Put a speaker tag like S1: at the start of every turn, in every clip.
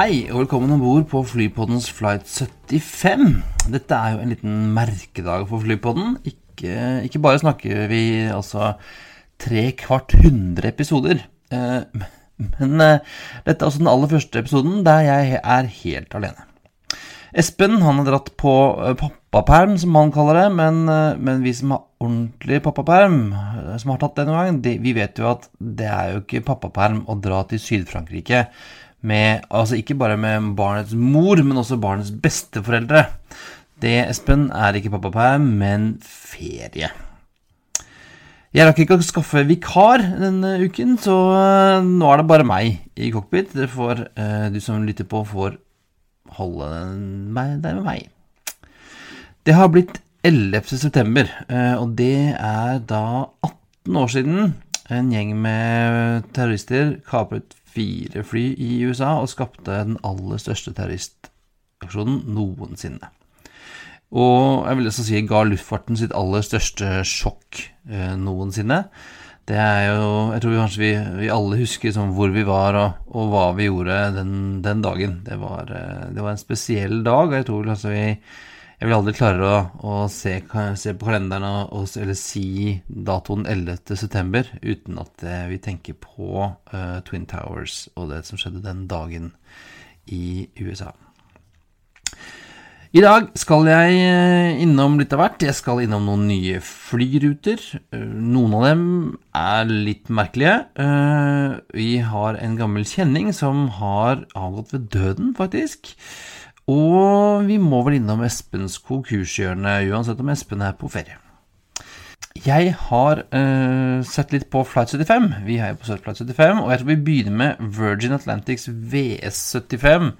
S1: Hei, og velkommen om bord på Flypoddens flight 75. Dette er jo en liten merkedag for Flypodden. Ikke, ikke bare snakker vi altså tre kvart hundre episoder, eh, men eh, dette er også den aller første episoden der jeg er helt alene. Espen han har dratt på eh, pappaperm, som han kaller det, men, eh, men vi som har ordentlig pappaperm, eh, som har tatt det noen gang, de, vi vet jo at det er jo ikke pappaperm å dra til Syd-Frankrike med Altså ikke bare med barnets mor, men også barnets besteforeldre. Det, Espen, er ikke pappaperm, men ferie. Jeg rakk ikke å skaffe vikar denne uken, så uh, nå er det bare meg i cockpit. Dere får, uh, du som lytter på, får holde der med meg. Det har blitt 11. september, uh, og det er da 18 år siden en gjeng med terrorister kapret fire fly i USA og skapte den aller største terroristaksjonen noensinne. Og jeg vil også si ga luftfarten sitt aller største sjokk eh, noensinne. Det er jo Jeg tror kanskje vi, vi alle husker sånn hvor vi var og, og hva vi gjorde den, den dagen. Det var, eh, det var, en spesiell dag, og jeg tror altså vi jeg vil aldri klare å, å se, se, på kalenderen og, eller si datoen 11.9. uten at eh, vi tenker på uh, Twin Towers og det som skjedde den dagen i USA. I dag skal jeg eh, innom litt av hvert. Jeg skal innom noen nye flyruter. Noen av dem er litt merkelige. Vi har en gammel kjenning som har avgått ved døden, faktisk. Og vi må vel innom Espens konkurshjørne, uansett om Espen er på ferie. Jeg har uh, sett litt på Flight 75. Vi er jo på Flight 75, og jeg tror vi begynner med Virgin Atlantics VS75,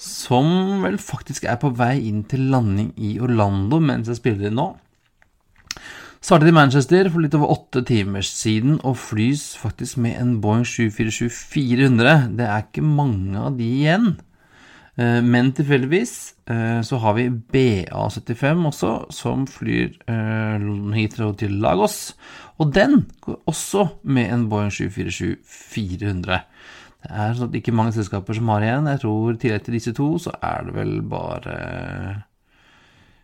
S1: som vel faktisk er på vei inn til landing i Orlando mens jeg spiller inn nå. Startet i Manchester for litt over åtte timer siden og flys faktisk med en Boeing 747-400. Det er ikke mange av de igjen. Eh, men tilfeldigvis eh, så har vi BA75 også, som flyr eh, Heathrow til Lagos. Og den går også med en Boeing 747-400. Det er sånn ikke mange selskaper som har igjen. Jeg tror i tillegg til disse to, så er det vel bare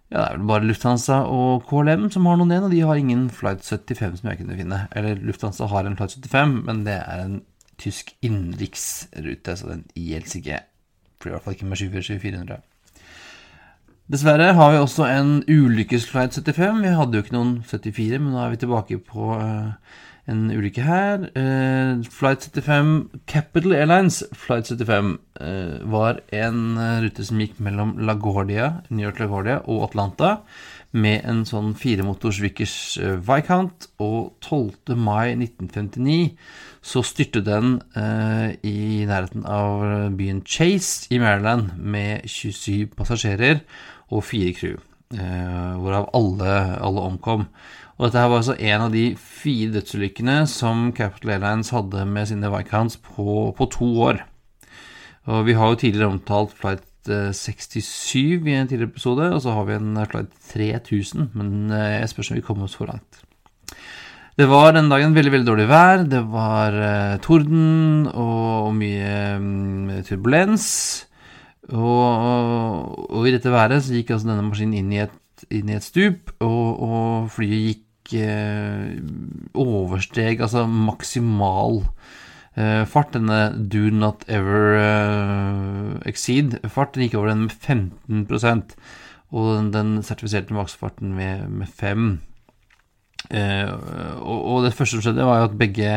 S1: ja, det er vel bare Lufthansa og KLM som har noen igjen, og de har ingen Flight 75 som jeg kunne finne. Eller Lufthansa har en Flight 75, men det er en tysk innenriksrute, så den gjelder ikke Flyr i hvert fall ikke med 747-400. Dessverre har vi også en ulykkesflight 75. Vi hadde jo ikke noen 74, men nå er vi tilbake på uh, en ulykke her. Uh, flight 75 Capital Airlines Flight 75 uh, var en rute som gikk mellom LaGuardia, New York LaGuardia og Atlanta med en sånn firemotors Vickers Viscount, og 12. mai 1959 så styrte den eh, i nærheten av byen Chase i Maryland med 27 passasjerer og fire crew, eh, hvorav alle, alle, omkom. Og dette her var altså en av de fire dødsulykkene som Capital Airlines hadde med sine Viscounts på, på to år. Og vi har jo tidligere omtalt flight 67 eh, i en tidligere episode, og så har vi en slide 3000, men eh, jeg spørs om vi kommer oss for langt. Det var denne dagen veldig veldig dårlig vær. Det var uh, torden og, og mye um, turbulens. Og, og, og, i dette været så gikk altså denne maskinen inn i et, inn i et stup, og, flyet gikk uh, oversteg altså maksimal fart. Denne do not ever exceed fart. Gikk over den med 15 og den, den sertifiserte maksfarten med, med 5 Eh, og, og, det første som skjedde, var jo at begge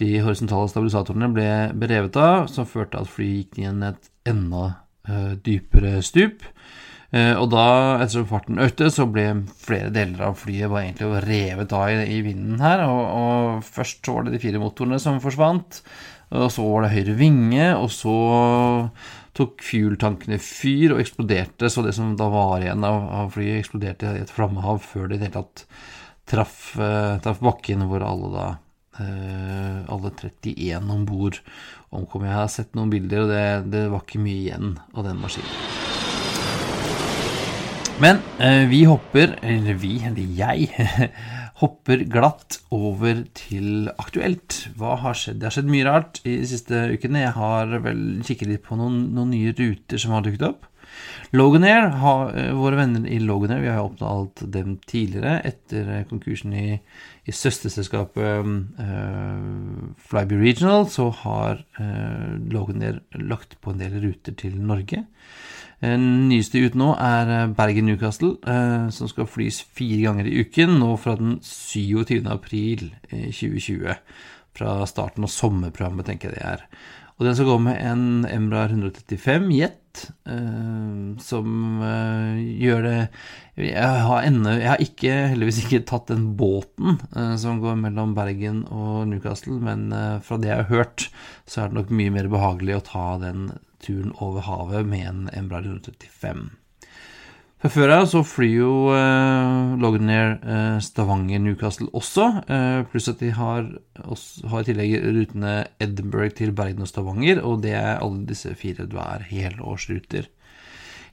S1: de horisontale stabilisatorene ble berevet av, som førte at flyet gikk inn i et enda dypere stup. Uh, og da, ettersom farten økte, så ble flere deler av flyet bare egentlig revet av i, vinden her. Og, og, først var det de fire motorene som forsvant. Og så var det høyre vinge, og så tok fuel-tankene fyr og eksploderte, så det som da var igjen av, flyet, eksploderte i et flammehav før det i det hele tatt traff, uh, traff bakken, hvor alle da uh, alle 31 om bord omkom. Jeg har sett noen bilder, og det, det var ikke mye igjen av den maskinen. Men eh, vi hopper, eller vi, eller jeg, hopper glatt over til aktuelt. Hva har skjedd? Det har skjedd mye rart i de siste ukene. Jeg har vel kikket litt på noen, noen nye ruter som har dukket opp. Loganair, eh, våre venner i Loganair, vi har jo opptalt dem tidligere etter eh, konkursen i, i søsterselskapet uh, Flyby Regional, så har uh, Loganair lagt på en del ruter til Norge. Den nyeste ut nå er eh, Bergen-Newcastle, eh, som skal flys fire ganger i uken nå fra den 27. april 2020. Fra starten av sommerprogrammet, tenker jeg det er. Og den skal gå med en Embraer 135 Jet, eh, som eh, gjør det Jeg har, enda, jeg har ikke, heldigvis ikke tatt den båten eh, som går mellom Bergen og Newcastle, men eh, fra det jeg har hørt, så er det nok mye mer behagelig å ta den turen over havet med en Embraer 135. Fra før av så flyr jo eh, Loganair eh, Stavanger-Newcastle også, eh, pluss at de har, også, har, i tillegg rutene Edinburgh til Bergen og Stavanger, og det er alle disse fire du er helårsruter.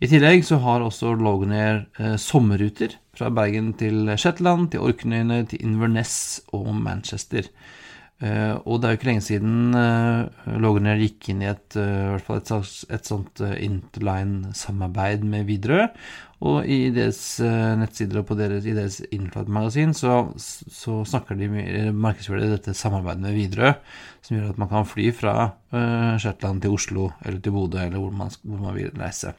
S1: I tillegg så har også Loganair eh, sommerruter fra Bergen til Shetland, til Orknøyene, til Inverness og Manchester. Uh, og det er jo ikke lenge siden uh, Loganair gikk inn i et, uh, et, et, et sånt interline-samarbeid med Widerøe. Og i deres nettsider og deres, i deres Inflight-magasin så, så, snakker de markedsfører de dette samarbeidet med Widerøe, som gjør at man kan fly fra Shetland til Oslo eller til Bodø eller hvor man, hvor man vil reise.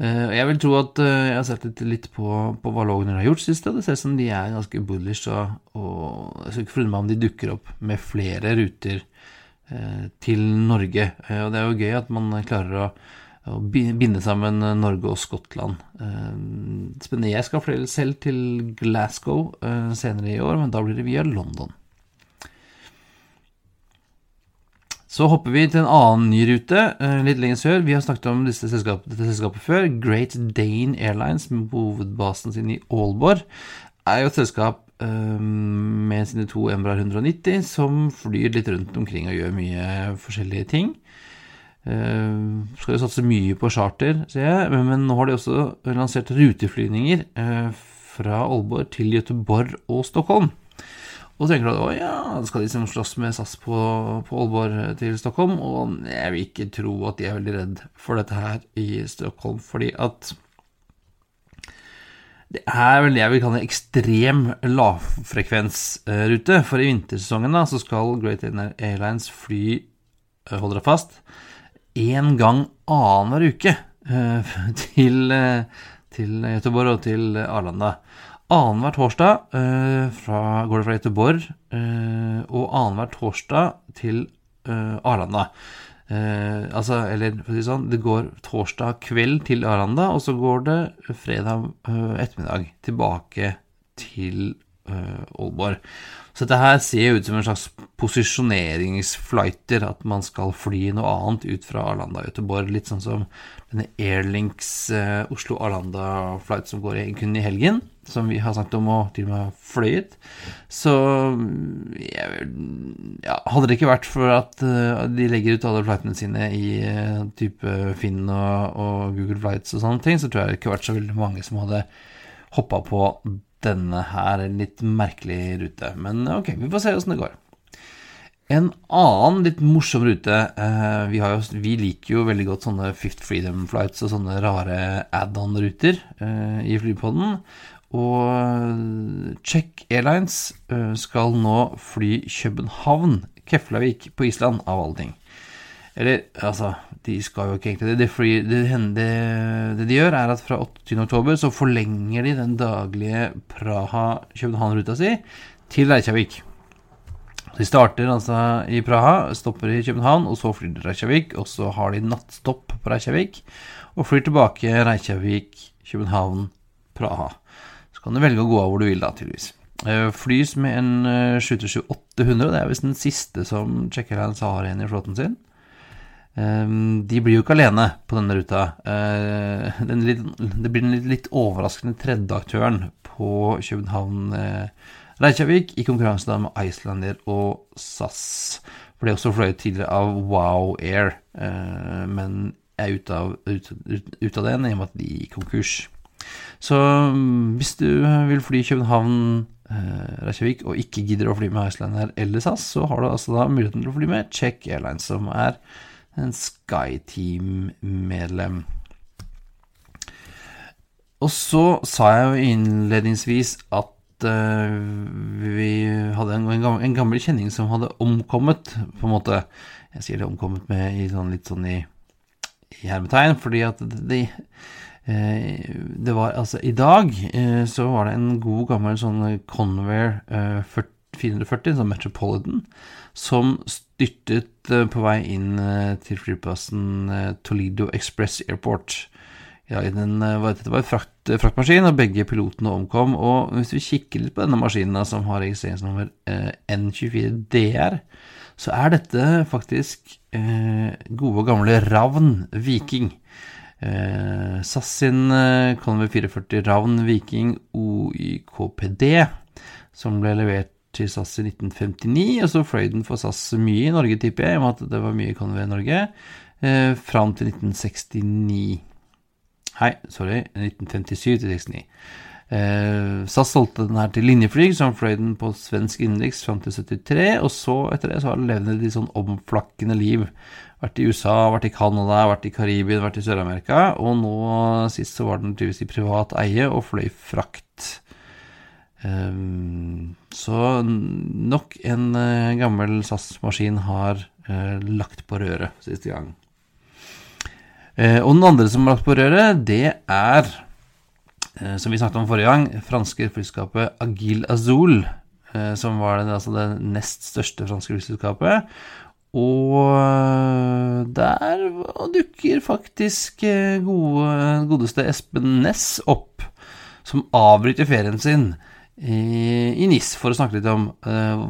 S1: Eh, jeg vil tro at eh, jeg har sett litt, på, på, hva Logner har gjort sist, og det ser ut som de er ganske bullish. Og, og jeg skal ikke forundre meg om de dukker opp med flere ruter eh, til Norge. Eh, og det er jo gøy at man klarer å, å binde sammen Norge og Skottland. Eh, spennende. Jeg skal selv til Glasgow eh, senere i år, men da blir det via London. Så hopper vi til en annen ny rute eh, litt lenger sør. Vi har snakket om disse selskapene dette selskapet før. Great Dane Airlines, med hovedbasen sin i Aalborg, er jo et selskap um, med sine to Embraer 190 som flyr litt rundt omkring og gjør mye forskjellige ting. Uh, skal jo satse mye på charter, ser jeg, men, men nå har de også lansert ruteflyvninger uh, fra Aalborg til Göteborg og Stockholm. Og tenker du at å ja, skal de liksom slåss med SAS på, på Aalborg til Stockholm? Og jeg vil ikke tro at de er veldig redd for dette her i Stockholm, fordi at det er vel det jeg vil kalle en ekstrem lavfrekvensrute. For i vintersesongen da, så skal Great Airlines fly, eh, hold dere fast, én gang annenhver uke eh, til, eh, til Göteborg og til Arlanda. Annenhver torsdag eh, fra, går det fra Göteborg, eh, og annenhver torsdag til eh, Arlanda. Eh, altså, eller for å si sånn, det går torsdag kveld til Arlanda, og så går det fredag eh, ettermiddag tilbake til eh, Aalborg. Så dette her ser ut som en slags posisjoneringsflighter, at man skal fly noe annet ut fra Arlanda og Göteborg. Litt sånn som denne Airlinks Oslo-Arlanda-flight som går kun i helgen, som vi har snakket om og til og med har fløyet. Så jeg, ja, hadde det ikke vært for at uh, de legger ut alle flightene sine i uh, type Finn og, og, Google Flights og sånne ting, så tror jeg det ikke vært så veldig mange som hadde hoppa på denne her litt merkelige rute. Men ok, vi får se åssen det går. En annen litt morsom rute eh, vi, jo, vi, liker jo veldig godt sånne Fifth Freedom Flights og sånne rare add-on-ruter eh, i flypodden. Og Czech Airlines eh, skal nå fly København, Keflavik på Island, av alle ting. Eller, altså, de skal jo ikke egentlig det. Det, det, det, det de gjør, er at fra 28.10 så forlenger de den daglige Praha-København-ruta si til Reykjavik. De starter altså i Praha, stopper i København, og så flyr de Reykjavik. Og så har de nattstopp på Reykjavik, og flyr tilbake Reykjavik, København, Praha. Så kan du velge å gå av hvor du vil, da, tydeligvis. Eh, flys med en uh, 737-800, det er visst den siste som Czech har igjen i flåten sin. Um, de blir jo ikke alene på denne ruta. Det blir den litt, overraskende tredje aktøren på København uh, Reykjavik i konkurranse da med Icelander og SAS. Ble også fløyet tidligere av Wow Air, men er ute av, ut, ut, ut av den i og med at de gikk konkurs. Så um, hvis du vil fly København Eh, og ikke gidder å fly med Iceland eller SAS, så har du altså da muligheten til å fly med Czech Airlines, som er en SkyTeam-medlem. Og så sa jeg jo innledningsvis at uh, vi hadde en, gammel, en, gammel, kjenning som hadde omkommet, på en måte. Jeg sier det omkommet med i sånn, litt sånn i, i hermetegn, fordi at de, Eh, det var altså I dag eh, så var det en god gammel sånn Convair 440, sånn Metropolitan, som styrtet på vei inn til flyplassen Toledo Express Airport. Ja, den, dette var en frakt, fraktmaskin, og begge pilotene omkom. Og hvis vi kikker litt på denne maskinen, som har registreringsnummer N24DR, så er dette faktisk gode og gamle Ravn Viking. Eh, SAS sin eh, Conway 440 Ravn Viking OYKPD, som ble levert til SAS i 1959, og så fløy den for SAS mye i Norge, tipper jeg, i og med at det var mye Conway i Norge, eh, fram til 1969. Hei, sorry, 1957 til 69. Eh, SAS solgte den her til Linjeflyg, som fløy den på svensk innenriks fram til 73, og så etter det så har den levd et sånn omflakkende liv. Vært i USA, vært i Canada, vært i Karibia, vært i Sør-Amerika, og nå sist så var den tydeligvis i privat eie og fløy frakt. Um, så nok en uh, gammel SAS-maskin har uh, lagt på røret siste gang. Og den andre som har lagt på røret, det er Eh, som vi snakket om forrige gang, franske flyselskapet Agil Azul, eh, som var det, altså det nest største franske flyselskapet. Og eh, der dukker faktisk gode, godeste Espen Næss opp, som avbryter ferien sin i, i NIS for å snakke litt om uh,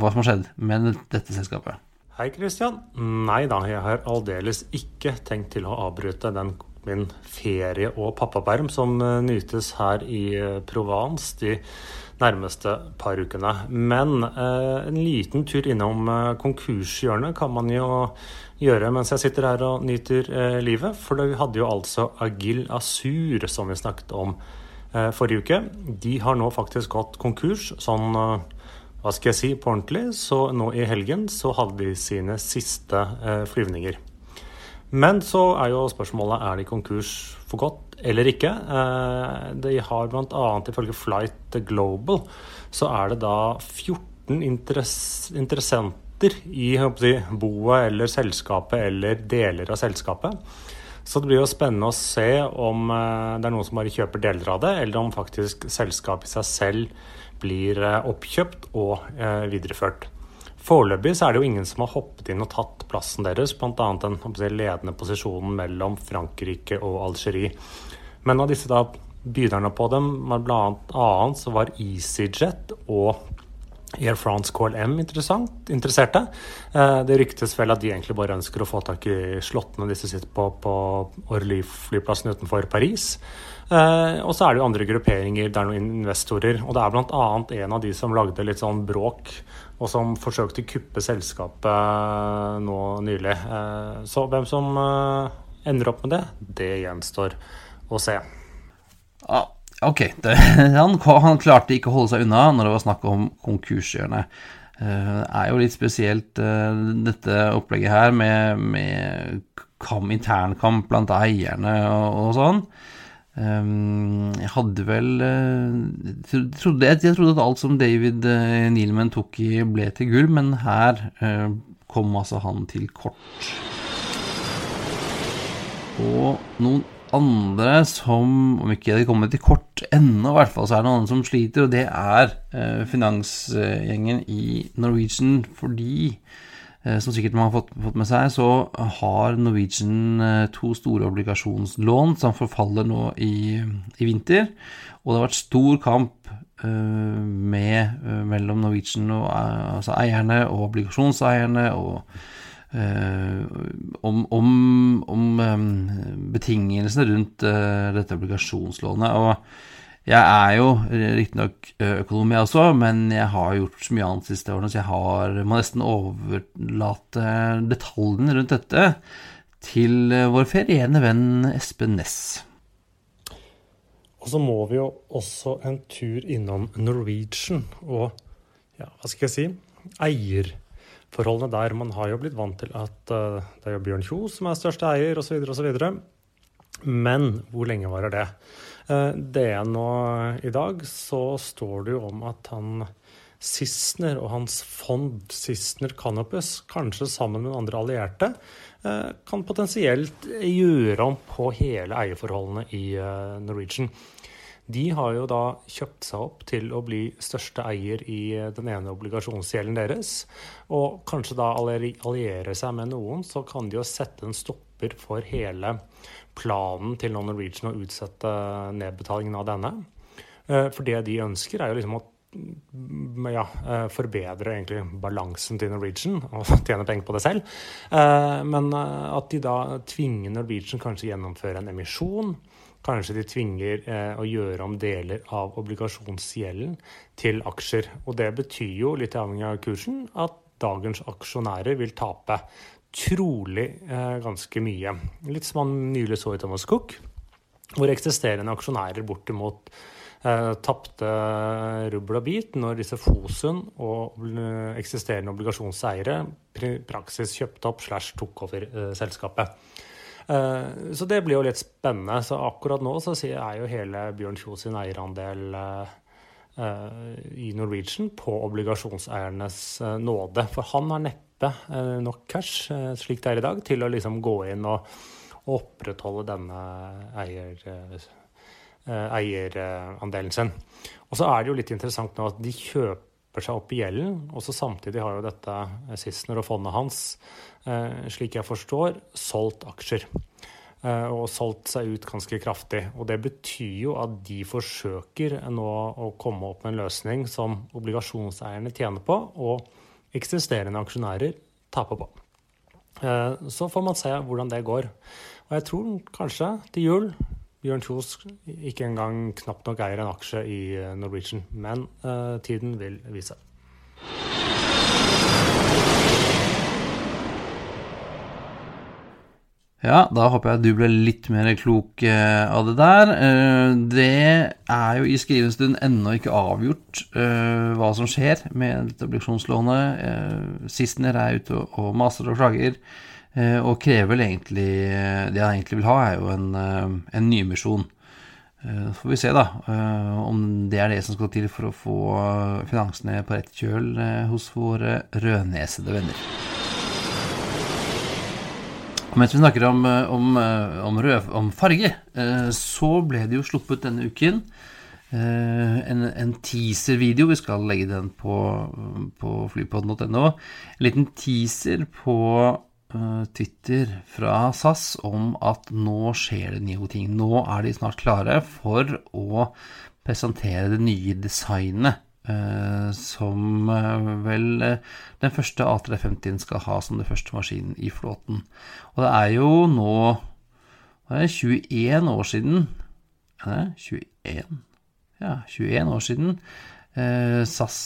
S1: hva som har skjedd med dette selskapet.
S2: Hei, Christian. Nei da, jeg har aldeles ikke tenkt til å avbryte den min ferie- og pappaperm, som eh, nytes her i eh, Provence de nærmeste par ukene. Men eh, en liten tur innom eh, konkurshjørnet kan man jo gjøre mens jeg sitter her og nyter eh, livet. For vi hadde jo altså Agil Asur, som vi snakket om eh, forrige uke. De har nå faktisk gått konkurs. sånn hva skal jeg si, på ordentlig. Så nå i helgen så hadde de sine siste flyvninger. Men så er jo spørsmålet er de konkurs for godt eller ikke. Eh, de har bl.a. ifølge Flight Global så er det da 14 interessenter i si, boet eller selskapet eller deler av selskapet. Så det blir jo spennende å se om eh, det er noen som bare kjøper deler av det, eller om faktisk selskapet i seg selv blir eh, oppkjøpt og videreført. Foreløpig så er det jo ingen som har hoppet inn og tatt plassen deres, bl.a. den ledende posisjonen mellom Frankrike og Algerie. Men av disse da byderne på dem, bl.a. så var EasyJet og Air France KLM interesserte. Eh, det ryktes vel at de egentlig bare ønsker å få tak i slottene disse sitter på på Orly-flyplassen utenfor Paris. Eh, og så er det jo andre grupperinger, det er noen investorer. Og det er bl.a. en av de som lagde litt sånn bråk og som forsøkte å kuppe selskapet nå nylig. Eh, så hvem som eh, ender opp med det, det gjenstår å se.
S1: Ah, ok, det, han, han, klarte ikke å holde seg unna når det var snakk om konkurshjørnet. Eh, det er jo litt spesielt dette opplegget her med, med kam, internkamp blant eierne og, og sånn. Um, jeg hadde vel uh, trodde, jeg, jeg, trodde at alt som David uh, Neilman tok i, ble til gull, men her uh, kom altså han til kort. Og noen andre som, om ikke de kommet til kort ennå, i hvert fall, så er det noen som sliter, og det er finansgjengen i Norwegian, fordi Eh, som sikkert man har fått, med seg, så har Norwegian eh, to store obligasjonslån som forfaller nå i, i vinter. Og det har vært stor kamp med, mellom Norwegian og altså eierne og obligasjonseierne og om, om, om betingelsene rundt dette obligasjonslånet. Og jeg er jo riktignok økonom, jeg også, men jeg har gjort så mye annet siste årene, så jeg har, må nesten overlate detaljene rundt dette til vår feriene venn Espen Næss.
S2: Og så må vi jo også en tur innom Norwegian og ja, hva skal jeg si eierforholdene der. Man har jo blitt vant til at det er Bjørn Kjos som er største eier, osv., osv. Men hvor lenge varer det? Er nå i dag så står det jo om at han Sissener og hans fond Sissener Canopus, kanskje sammen med andre allierte, uh, kan potensielt gjøre om på hele eierforholdene i Norwegian. De har jo da kjøpt seg opp til å bli største eier i den ene obligasjonsgjelden deres. Og kanskje da alliere seg med noen, så kan de jo sette en stopper for hele planen til Non-Norwegian å utsette nedbetalingen av denne. Eh, for det de ønsker, er jo liksom å ja, eh, forbedre egentlig balansen til Norwegian og tjene penger på det selv. Eh, men at de da tvinger Norwegian kanskje gjennomføre en emisjon Kanskje de tvinger å gjøre om deler av obligasjonsgjelden til aksjer. Og det betyr jo, litt avhengig av kursen, at dagens aksjonærer vil tape. Trolig eh, ganske mye. Litt som man nylig så i Thomas Cook, hvor eksisterende aksjonærer bortimot eh, tapte rubbel og bit når disse Fosun og eh, eksisterende obligasjonseiere praksis kjøpte opp slash tok over eh, selskapet. Eh, så det blir jo litt spennende. Så akkurat nå så er jo hele Bjørn Kjos sin eierandel eh, i Norwegian på obligasjonseiernes eh, nåde. For han har neppe nok cash, slik det er i dag, til å liksom gå inn og, opprettholde denne eier, eierandelen sin. Og så er det jo litt interessant nå at de kjøper seg opp i gjelden, og så samtidig har jo dette Sissener og fondet hans Eh, slik jeg forstår, solgt aksjer. Eh, og solgt seg ut ganske kraftig. Og det betyr jo at de forsøker nå å komme opp med en løsning som obligasjonseierne tjener på, og eksisterende aksjonærer taper på. Eh, så får man se hvordan det går. Og jeg tror kanskje til jul Bjørn Kjos ikke engang knapt nok eier en aksje i Norwegian. Men tiden vil vise.
S1: Ja, da håper jeg du ble litt mer klok eh, av det der. Eh, det er jo i skrivende stund ennå ikke avgjort eh, hva som skjer med dette obligasjonslånet. Er ute og, og maser og klager, og krever vel egentlig Det han egentlig vil ha, er jo en, en nymisjon. Får vi se, da, om det er det som skal til for å få finansene på rett kjøl hos våre rødnesede venner. Mens vi snakker om, eh, om, eh, om, rød, om farge, eh, så ble det jo sluppet denne uken en, en teaser-video. Vi skal legge den på, på flypodden.no. En liten teaser på Twitter fra SAS om at nå skjer det nye ting. Nå er de snart klare for å presentere det nye designet som eh, vel eh, den første A350-en skal ha som den første maskinen i flåten. Og det er jo nå det er 21 år siden Er det 21? Ja, 21 år siden SAS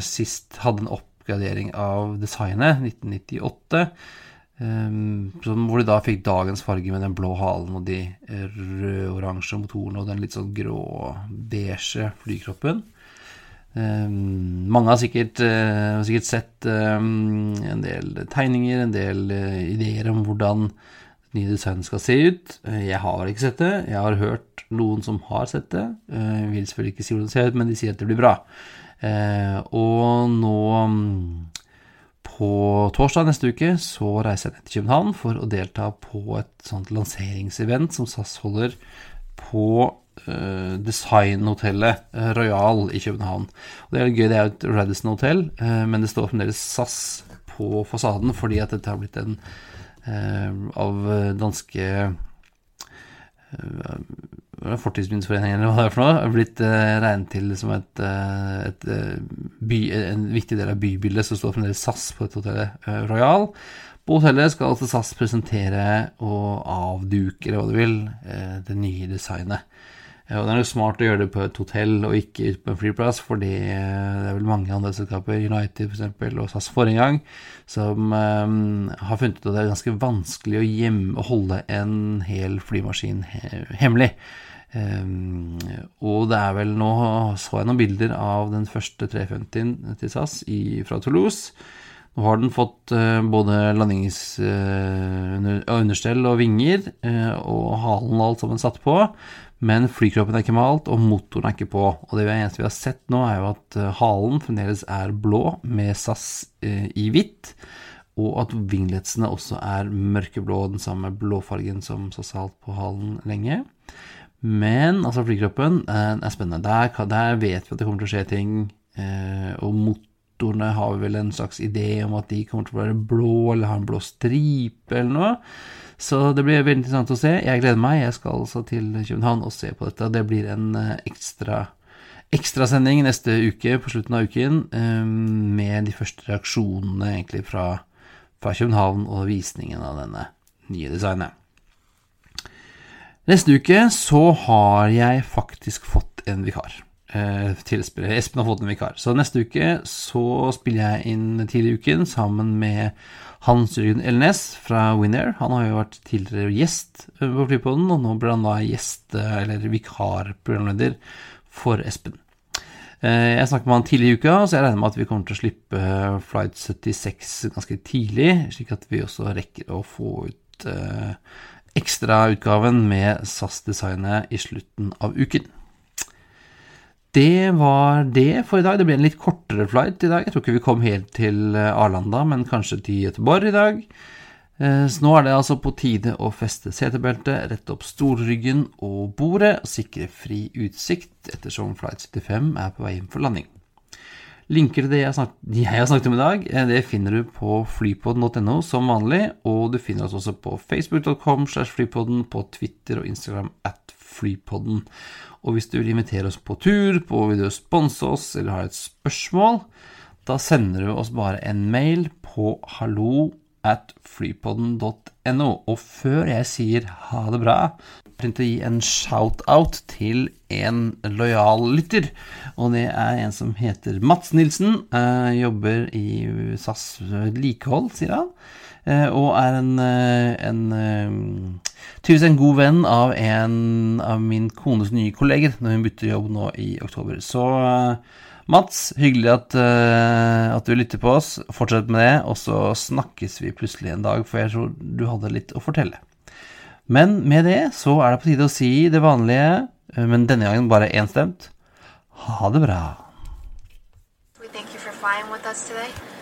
S1: sist hadde en oppgradering av designet, 1998. hvor de da fikk dagens farge med den blå halen og de rød-oransje motorene og den litt sånn grå-beige flykroppen. Um, mange har sikkert, uh, sikkert sett um, en del tegninger, en del uh, ideer om hvordan nye design skal se ut. Uh, jeg har ikke sett det. Jeg har hørt noen som har sett det. Jeg vil selvfølgelig ikke si hvordan det ser ut, men de sier at det blir bra. og nå um, på torsdag neste uke så reiser jeg ned til København for å delta på et sånt lanseringsevent som SAS holder på designhotellet uh, Royal i København. Og Det er gøy, det er et Radisson-hotell, uh, men det står fremdeles SAS på fasaden fordi at dette har blitt en av danske Fortidsminnesforeningen eller hva det er for noe, er blitt regnet til som et, et by, en viktig del av bybildet, så står fremdeles SAS på dette hotellet Royal. På hotellet skal altså SAS presentere og avduke, eller hva du vil, det nye designet. Og det er jo smart å gjøre det på et hotell og ikke på en flyplass, for det er vel mange andre selskaper, United f.eks. og SAS forrige gang, som um, har funnet ut at det er ganske vanskelig å, hjemme, å holde en hel flymaskin he hemmelig. Um, og det er vel nå så jeg noen bilder av den første 350-en til SAS i, fra Toulouse. Nå har den fått både landingsunderstell og vinger, og halen og alt sammen satt på. Men flykroppen er ikke malt, og motoren er ikke på. Og det eneste vi har sett nå, er jo at eh, halen fremdeles er blå, med SAS eh, i hvitt. Og at vingletsene også er mørkeblå, den samme blåfargen som SAS har hatt på halen lenge. Men altså flykroppen eh, er spennende. Der, der, vet vi at det kommer til å skje ting. Og motorene har vel en slags idé om at de kommer til å være blå, eller ha en blå stripe, eller noe. Så det blir veldig interessant å se. Jeg gleder meg. Jeg skal altså til København og se på dette. Det blir en eh, ekstra ekstrasending neste uke, på slutten av uken, eh, med de første reaksjonene egentlig fra, fra København og visningen av denne nye designet. Neste uke så har jeg faktisk fått en vikar. Eh, Espen har fått en vikar. Så neste uke så spiller jeg inn tidlig i uken sammen med hans Jørgen Elnes fra Winair. Han har jo vært tidligere gjest på Flypodden, og nå blir han da gjest, eller vikarprogramleder for Espen. Eh, jeg snakket med han tidlig i uka, så jeg regner med at vi kommer til å slippe Flight 76 ganske tidlig, slik at vi også rekker å få ut eh, ekstrautgaven med SAS-designet i slutten av uken. Det var det for i dag. Det ble en litt kortere flight i dag. Jeg tror ikke vi kom helt til eh, Arlanda, men kanskje til Gøteborg i dag. Eh, så nå er det altså på tide å feste setebeltet, rette opp stolryggen og bordet og sikre fri utsikt, ettersom flight 75 er på vei inn for landing. Linker til det jeg, snak jeg har snakket om i dag, eh, det finner du på flypodden.no som vanlig, og du finner oss også på facebook.com slash flypodden, på Twitter og Instagram at flypodden. Og hvis du vil invitere oss på tur, på vil du sponse oss eller har et spørsmål, da sender du oss bare en mail på hallo at flypodden.no. Og før jeg sier ha det bra, jeg å gi en shout-out til en lojal lytter. Og det er en som heter Mats Nilsen. Eh, jobber i SAS vedlikehold, sier han. Eh, og er en, eh, en eh, Tydeligvis en god venn av en av min kones nye kolleger når hun bytter jobb nå i oktober. Så Mats, hyggelig at, at, du lytter på oss. Fortsett med det, og så snakkes vi plutselig en dag, for jeg tror du hadde litt å fortelle. Men med det så er det på tide å si det vanlige, men denne gangen bare enstemt. Ha det bra. We thank you for flying with us today.